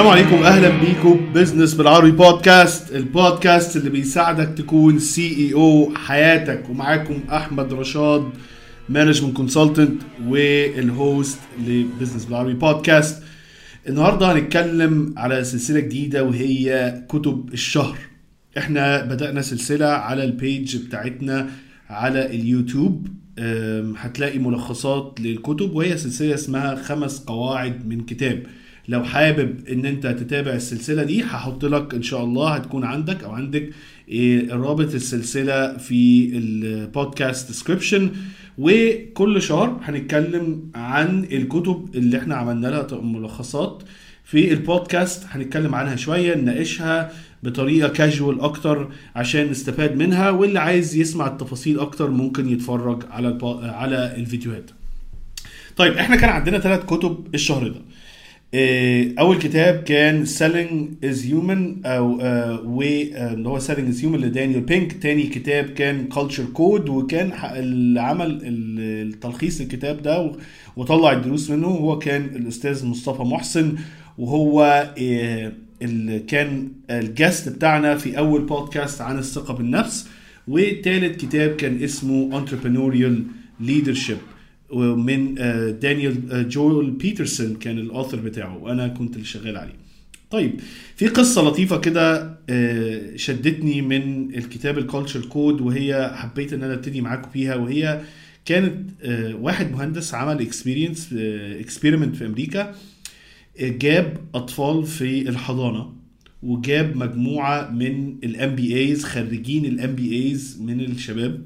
السلام عليكم أهلا بيكم business بالعربي بودكاست البودكاست اللي بيساعدك تكون CEO حياتك. ومعاكم أحمد رشاد management consultant وال host ل business بالعربي بودكاست النهارده هنتكلم على سلسلة جديدة وهي كتب الشهر. إحنا بدأنا سلسلة على ال page بتاعتنا على اليوتيوب. هتلاقي ملخصات للكتب وهي سلسلة اسمها خمس قواعد من كتاب. لو حابب إن أنت تتابع السلسلة دي هحط لك إن شاء الله هتكون عندك أو عندك إيه، رابط السلسلة في ال podcast description وكل شهر هنتكلم عن الكتب اللي إحنا عملنا لها ملخصات في البودكاست هنتكلم عنها شوية نناقشها بطريقة كاجوال أكتر عشان نستفاد منها. واللي عايز يسمع التفاصيل أكتر ممكن يتفرج على. على الفيديوهات. طيب إحنا كان عندنا ثلاث كتب الشهر ده. أول كتاب كان Selling is Human أو آه، و آه، اللي هو Selling is Human لدانيال بينك. تاني كتاب كان Culture Code وكان اللي عمل ال- التلخيص الكتاب ده وطلع الدروس منه. هو كان الأستاذ مصطفى محسن وهو إيه، اللي كان الجاست بتاعنا في أول بودكاست عن الثقة بالنفس. وتالت كتاب كان اسمه Entrepreneurial Leadership. ومن آه، دانيال آه، جويل بيترسون كان ال author بتاعه وأنا كنت اللي شغال عليه. طيب في قصة لطيفة كده آه، شدتني من الكتاب ال Culture Code وهي حبيت إن أنا أبتدي معاكم فيها وهي كانت واحد مهندس عمل experience experiment في أمريكا جاب أطفال في الحضانة وجاب مجموعة من ال MBAs خريجين ال MBAs من الشباب.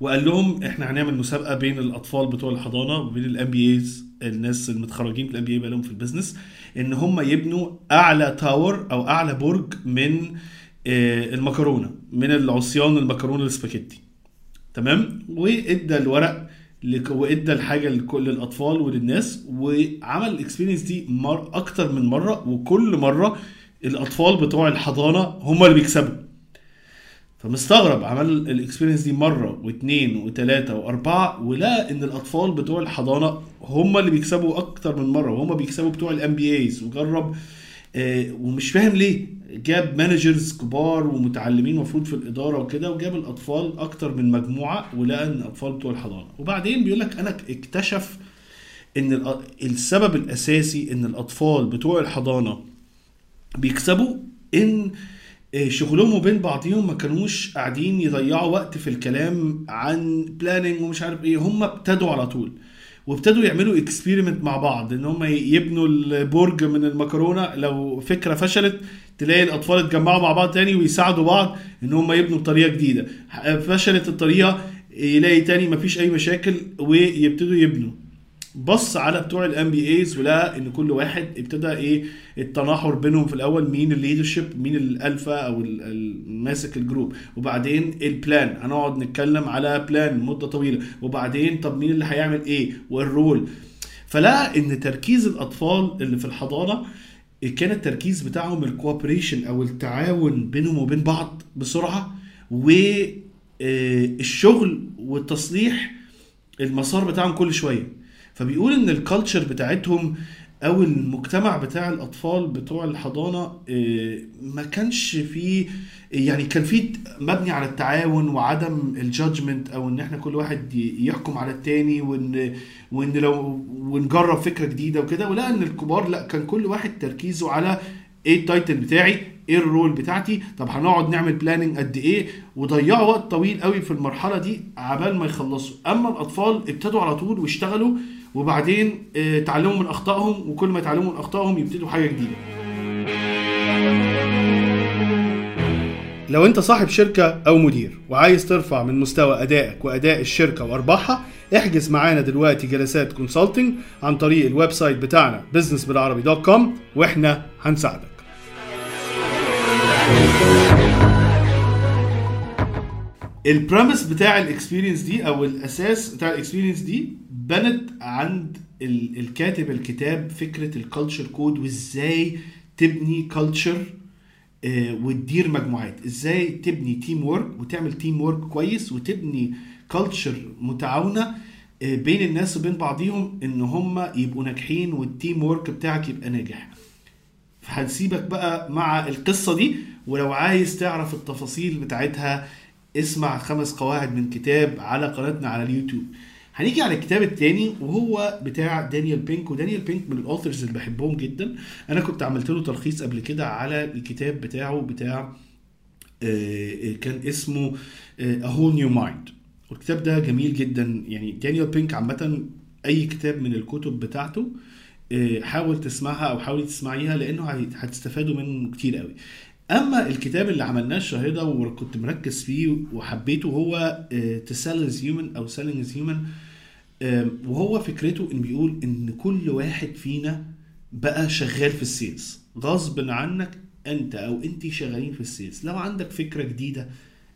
وقال لهم إحنا هنعمل مسابقة بين الأطفال بتوع الحضانة وبين ال MBAs الناس المتخرجين في ال MBA بقالهم في ال business إن هم يبنوا أعلى tower أو أعلى برج من آه، المكرونة من العصيان المكرونة السباكيتي. تمام؟ وإدى الورق وإدى الحاجة لكل الأطفال وللناس وعمل ال experience دي مر أكتر من مرة وكل مرة الأطفال بتوع الحضانة هم اللي بيكسبوا. فمستغرب عمل ال experience دي مرة واثنين وثلاثه وأربعة ولقى إن الأطفال بتوع الحضانة هم اللي بيكسبوا أكتر من مرة وهم بيكسبوا بتوع ال MBAs وجرب آه، ومش فاهم ليه. جاب managers كبار ومتعلمين المفروض في الإدارة وكده وجاب الأطفال أكتر من مجموعة ولقى إن الأطفال بتوع الحضانة. وبعدين بيقول لك أنا اكتشف إن السبب الأساسي إن الأطفال بتوع الحضانة بيكسبوا إن آه، شغلهم وبين بعضهم ما كانوش قاعدين يضيعوا وقت في الكلام عن planning ومش عارف إيه. هم ابتدوا على طول وابتدوا يعملوا experiment مع بعض إن هم يبنوا البرج من المكرونة. لو فكرة فشلت تلاقي الأطفال اتجمعوا مع بعض تاني ويساعدوا بعض إن هم يبنوا بطريقة جديدة. فشلت الطريقة يلاقي تاني مفيش أي مشاكل ويبتدوا يبنوا. بص على بتوع ال MBAs ولقى إن كل واحد ابتدى إيه التناحر بينهم في الأول مين ال leadership مين الألفا أو ماسك ال group. وبعدين ال plan هنقعد نتكلم على plan مدة طويلة. وبعدين طب مين اللي هيعمل إيه؟ وال role. فلقى إن تركيز الأطفال اللي في الحضانة كان التركيز بتاعهم ال cooperation أو التعاون بينهم وبين بعض بسرعة. والشغل والتصليح المسار بتاعهم كل شوية. فبيقول إن ال culture بتاعتهم أو المجتمع بتاع الأطفال بتوع الحضانة آه، ما كانش فيه يعني كان فيه مبني على التعاون وعدم ال judgment أو إن إحنا كل واحد يحكم على التاني وإن وإن لو ونجرب فكرة جديدة وكده ولقى إن الكبار لأ كان كل واحد تركيزه على إيه ال title بتاعي إيه ال role بتاعتي طب هنقعد نعمل planning قد إيه وضيعوا وقت طويل قوي في المرحلة دي عبال ما يخلصوا. أما الأطفال ابتدوا على طول واشتغلوا وبعدين آه، اتعلموا من أخطائهم وكل ما يتعلموا من أخطائهم يبتدوا حاجة جديدة. لو أنت صاحب شركة أو مدير وعايز ترفع من مستوى أدائك وأداء الشركة وأرباحها احجز معانا دلوقتي جلسات consulting عن طريق ال website بتاعنا business بالعربي dot com وإحنا هنساعدك. ال premise بتاع ال experience دي أو الأساس بتاع ال experience دي بنت عند ال- الكاتب الكتاب فكرة ال Culture Code وازاي تبني culture وتدير مجموعات. إزاي تبني teamwork وتعمل teamwork كويس وتبني culture متعاونة آه، بين الناس وبين بعضيهم إن هم يبقوا ناجحين وال teamwork بتاعك يبقى ناجح. فهنسيبك بقى مع القصة دي ولو عايز تعرف التفاصيل بتاعتها اسمع خمس قواعد من كتاب على قناتنا على اليوتيوب. هنيجي على الكتاب التاني وهو بتاع دانيال بينك ودانيال بينك من الاوثرز اللي بحبهم جدا. أنا كنت عملت له تلخيص قبل كده على الكتاب بتاعه بتاع آه، كان اسمه A Whole New Mind. والكتاب ده جميل جدا. يعني دانيال بينك عامة أي كتاب من الكتب بتاعته آه، حاول تسمعها أو حاولي تسمعيها لأنه هت- هتستفادوا منه كتير قوي. أما الكتاب اللي عملناه الشهر ده وكنت مركز فيه وحبيته هو آه، Human أو Selling is Human آم، وهو فكرته إن بيقول إن كل واحد فينا بقى شغال في ال sales. غصب عنك أنت أو أنت شغالين في ال sales. لو عندك فكرة جديدة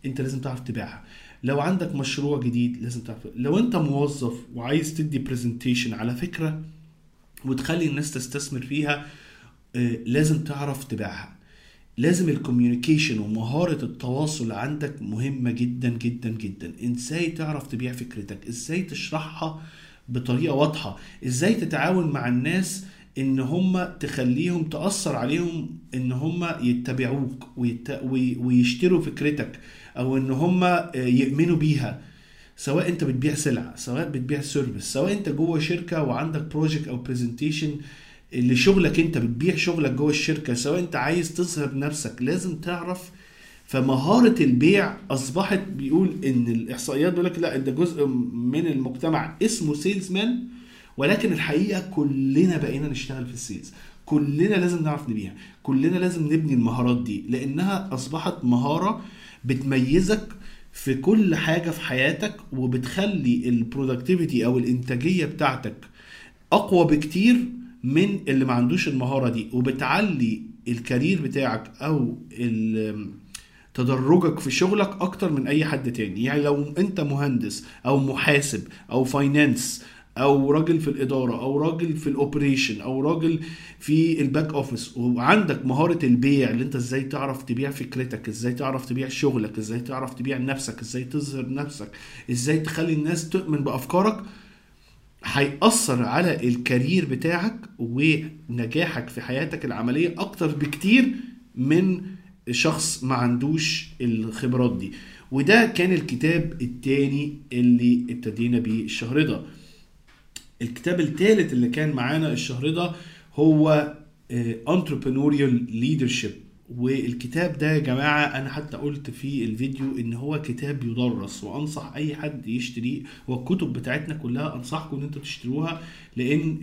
أنت لازم تعرف تبيعها. لو عندك مشروع جديد لازم تعرف لو أنت موظف وعايز تدي presentation على فكرة وتخلي الناس تستثمر فيها آه، لازم تعرف تبيعها. لازم ال communication ومهارة التواصل عندك مهمة جدا جدا جدا. إزاي تعرف تبيع فكرتك؟ إزاي تشرحها بطريقة واضحة؟ إزاي تتعاون مع الناس إن هم تخليهم تأثر عليهم إن هم يتبعوك ويت... وي- ويشتروا فكرتك أو إن هم آه، يؤمنوا بيها؟ سواء أنت بتبيع سلعه سواء بتبيع service سواء أنت جوه شركة وعندك project أو presentation اللي شغلك انت بتبيع شغلك جوه الشركة سواء انت عايز تظهر نفسك لازم تعرف. فمهارة البيع أصبحت بيقول إن الإحصائيات بيقول لك لا ده جزء من المجتمع اسمه salesman ولكن الحقيقة كلنا بقينا نشتغل في ال sales. كلنا لازم نعرف نبيع كلنا لازم نبني المهارات دي لأنها أصبحت مهارة بتميزك في كل حاجة في حياتك وبتخلي ال productivity أو الإنتاجية بتاعتك أقوى بكتير من اللي ما عندوش المهارة دي وبتعلي ال career بتاعك أو تدرجك في شغلك أكتر من أي حد تاني. يعني لو أنت مهندس أو محاسب أو finance أو راجل في الإدارة أو راجل في ال operation أو راجل في ال back office وعندك مهارة البيع اللي أنت إزاي تعرف تبيع فكرتك إزاي تعرف تبيع شغلك إزاي تعرف تبيع نفسك إزاي تظهر نفسك إزاي تخلي الناس تؤمن بأفكارك هيأثر على الكارير بتاعك ونجاحك في حياتك العملية أكتر بكتير من شخص ما عندوش الخبرات دي. وده كان الكتاب التاني اللي ابتدينا بيه الشهر ده. الكتاب الثالث اللي كان معانا الشهر ده هو آه، entrepreneurial leadership. والكتاب ده يا جماعة أنا حتى قلت في الفيديو إن هو كتاب يدرس وأنصح أي حد يشتريه والكتب بتاعتنا كلها أنصحكم إن أنتوا تشتروها لأن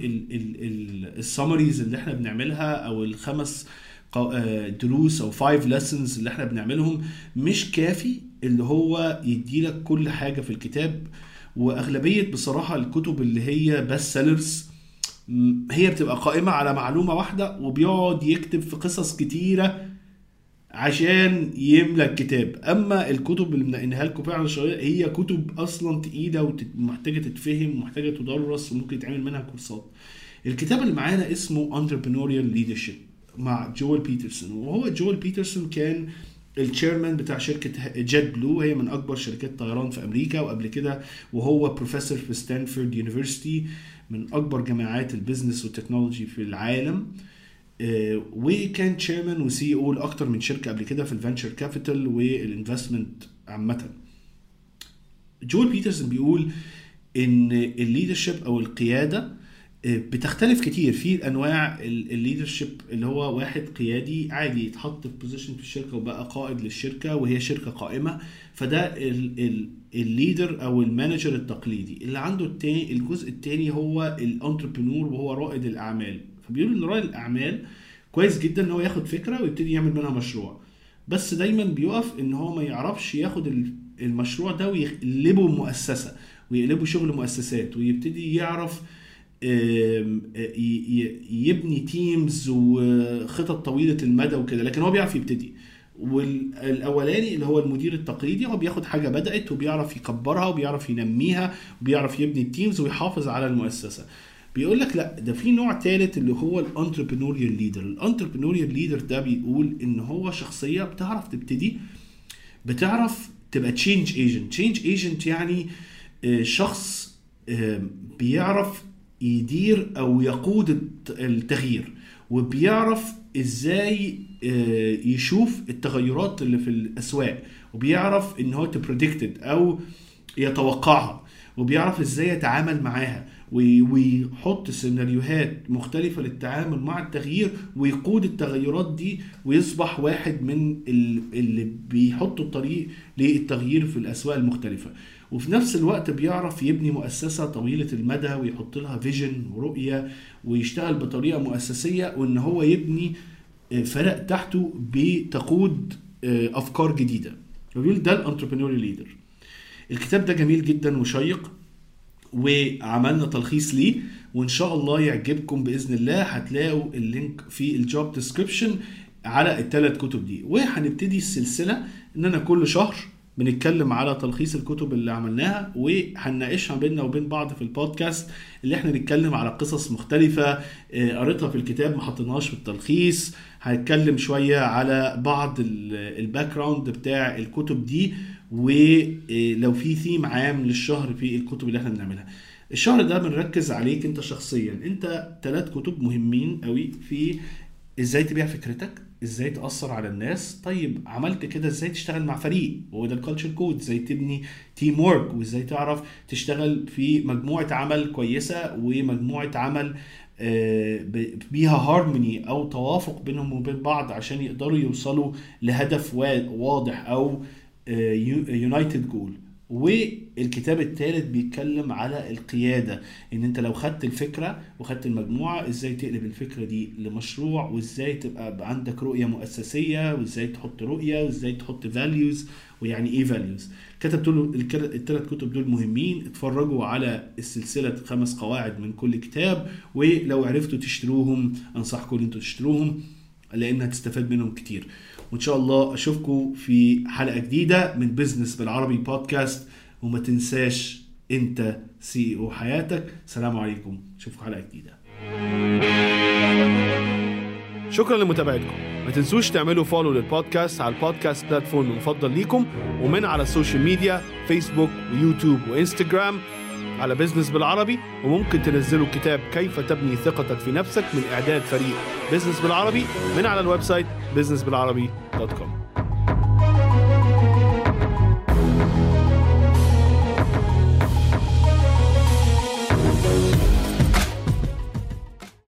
ال summaries اللي إحنا بنعملها أو الخمس آه، دروس أو five lessons اللي إحنا بنعملهم مش كافي اللي هو يديلك كل حاجة في الكتاب. وأغلبية بصراحة الكتب اللي هي best sellers هي بتبقى قائمة على معلومة واحدة وبيقعد يكتب في قصص كتيرة عشان يملى الكتاب أما الكتب اللي منقينها لكم فعلا شوية هي كتب أصلا تقيلة ومحتاجة تتفهم ومحتاجة تدرس وممكن يتعمل منها كورسات. الكتاب اللي معانا اسمه Entrepreneurial Leadership مع Joel Peterson وهو Joel Peterson كان ال chairman بتاع شركة JetBlue هي من أكبر شركات طيران في أمريكا وقبل كده. وهو بروفيسور في Stanford University من أكبر جامعات ال business وال technology في العالم. آه، وكان chairman و CEO لأكتر من شركة قبل كده في ال venture capital وال investment عامة. Joel Peterson بيقول إن ال leadership أو القيادة آه، بتختلف كتير. في انواع ال leadership اللي هو واحد قيادي عادي يتحط في position في الشركة وبقى قائد للشركة وهي شركة قائمة فده ال- ال- ال leader أو ال manager التقليدي. اللي عنده التاني الجزء التاني هو ال entrepreneur وهو رائد الأعمال. فبيقول إن رائد الأعمال كويس جدا إن هو ياخد فكرة ويبتدي يعمل منها مشروع. بس دايما بيقف إن هو ما يعرفش ياخد ال- المشروع ده ويقلبه مؤسسة ويقلبه شغل مؤسسات ويبتدي يعرف يبني teams وخطط طويلة المدى وكده. لكن هو بيعرف يبتدي. والأولاني اللي هو المدير التقليدي هو بياخد حاجة بدأت وبيعرف يكبرها وبيعرف ينميها وبيعرف يبني ال teams ويحافظ على المؤسسة. بيقول لك لا ده في نوع ثالث اللي هو ال entrepreneurial leader ال entrepreneurial leader ده بيقول إن هو شخصية بتعرف تبتدي بتعرف تبقى change agent change agent يعني آه، شخص آه، بيعرف يدير أو يقود الت- التغيير وبيعرف إزاي آه، يشوف التغيرات اللي في الأسواق وبيعرف إن هو to predict it أو يتوقعها وبيعرف إزاي يتعامل معاها. ويحط سيناريوهات مختلفة للتعامل مع التغيير ويقود التغيرات دي ويصبح واحد من ال- اللي بيحطوا الطريق للتغيير في الأسواق المختلفة. وفي نفس الوقت بيعرف يبني مؤسسة طويلة المدى ويحط لها vision ورؤية ويشتغل بطريقة مؤسسية وإن هو يبني آه، فرق تحته بتقود آه، أفكار جديدة. فبيقول ده ال entrepreneurial leader الكتاب ده جميل جدا وشيق. وعملنا تلخيص ليه وإن شاء الله يعجبكم بإذن الله هتلاقوا ال link في ال job description على الثلاث كتب دي. وهنبتدي السلسلة اننا كل شهر بنتكلم على تلخيص الكتب اللي عملناها وهنناقشها بيننا وبين بعض في البودكاست اللي إحنا نتكلم على قصص مختلفة آه، قريتها في الكتاب ما حطيناهاش في التلخيص. هنتكلم شوية على بعض ال background بتاع الكتب دي. ولو في ثيم عام للشهر في الكتب اللي إحنا بنعملها. الشهر ده بنركز عليك انت شخصيا. انت ثلاث كتب مهمين قوي في إزاي تبيع فكرتك إزاي تأثر على الناس. طيب عملت كده إزاي تشتغل مع فريق؟ وهو ده ال Culture Code إزاي تبني teamwork وازاي تعرف تشتغل في مجموعة عمل كويسة ومجموعة عمل آه، بيها هارموني أو توافق بينهم وبين بعض عشان يقدروا يوصلوا لهدف وا- واضح أو united goal والكتاب الثالث بيتكلم على القيادة إن أنت لو خدت الفكرة وخدت المجموعة إزاي تقلب الفكرة دي لمشروع وإزاي تبقى عندك رؤية مؤسسية وإزاي تحط رؤية وإزاي تحط values ويعني إيه values كتبت له الثلاث كتب دول مهمين. اتفرجوا على السلسلة خمس قواعد من كل كتاب ولو عرفتوا تشتروهم أنصحكم إن أنتوا تشتروهم. لأن هتستفاد منهم كتير. وإن شاء الله أشوفكم في حلقة جديدة من Business بالعربي بودكاست وما تنساش أنت CEO حياتك. سلام عليكم. اشوفكم حلقة جديدة. شكرا لمتابعتكم. ما تنسوش تعملوا follow للبودكاست على ال podcast platform المفضل ليكم ومن على ال social media فيسبوك ويوتيوب وانستجرام على Business بالعربي وممكن تنزلوا كتاب كيف تبني ثقتك في نفسك من إعداد فريق. بزنس بالعربي من على الويب سايت businessbilarabi.com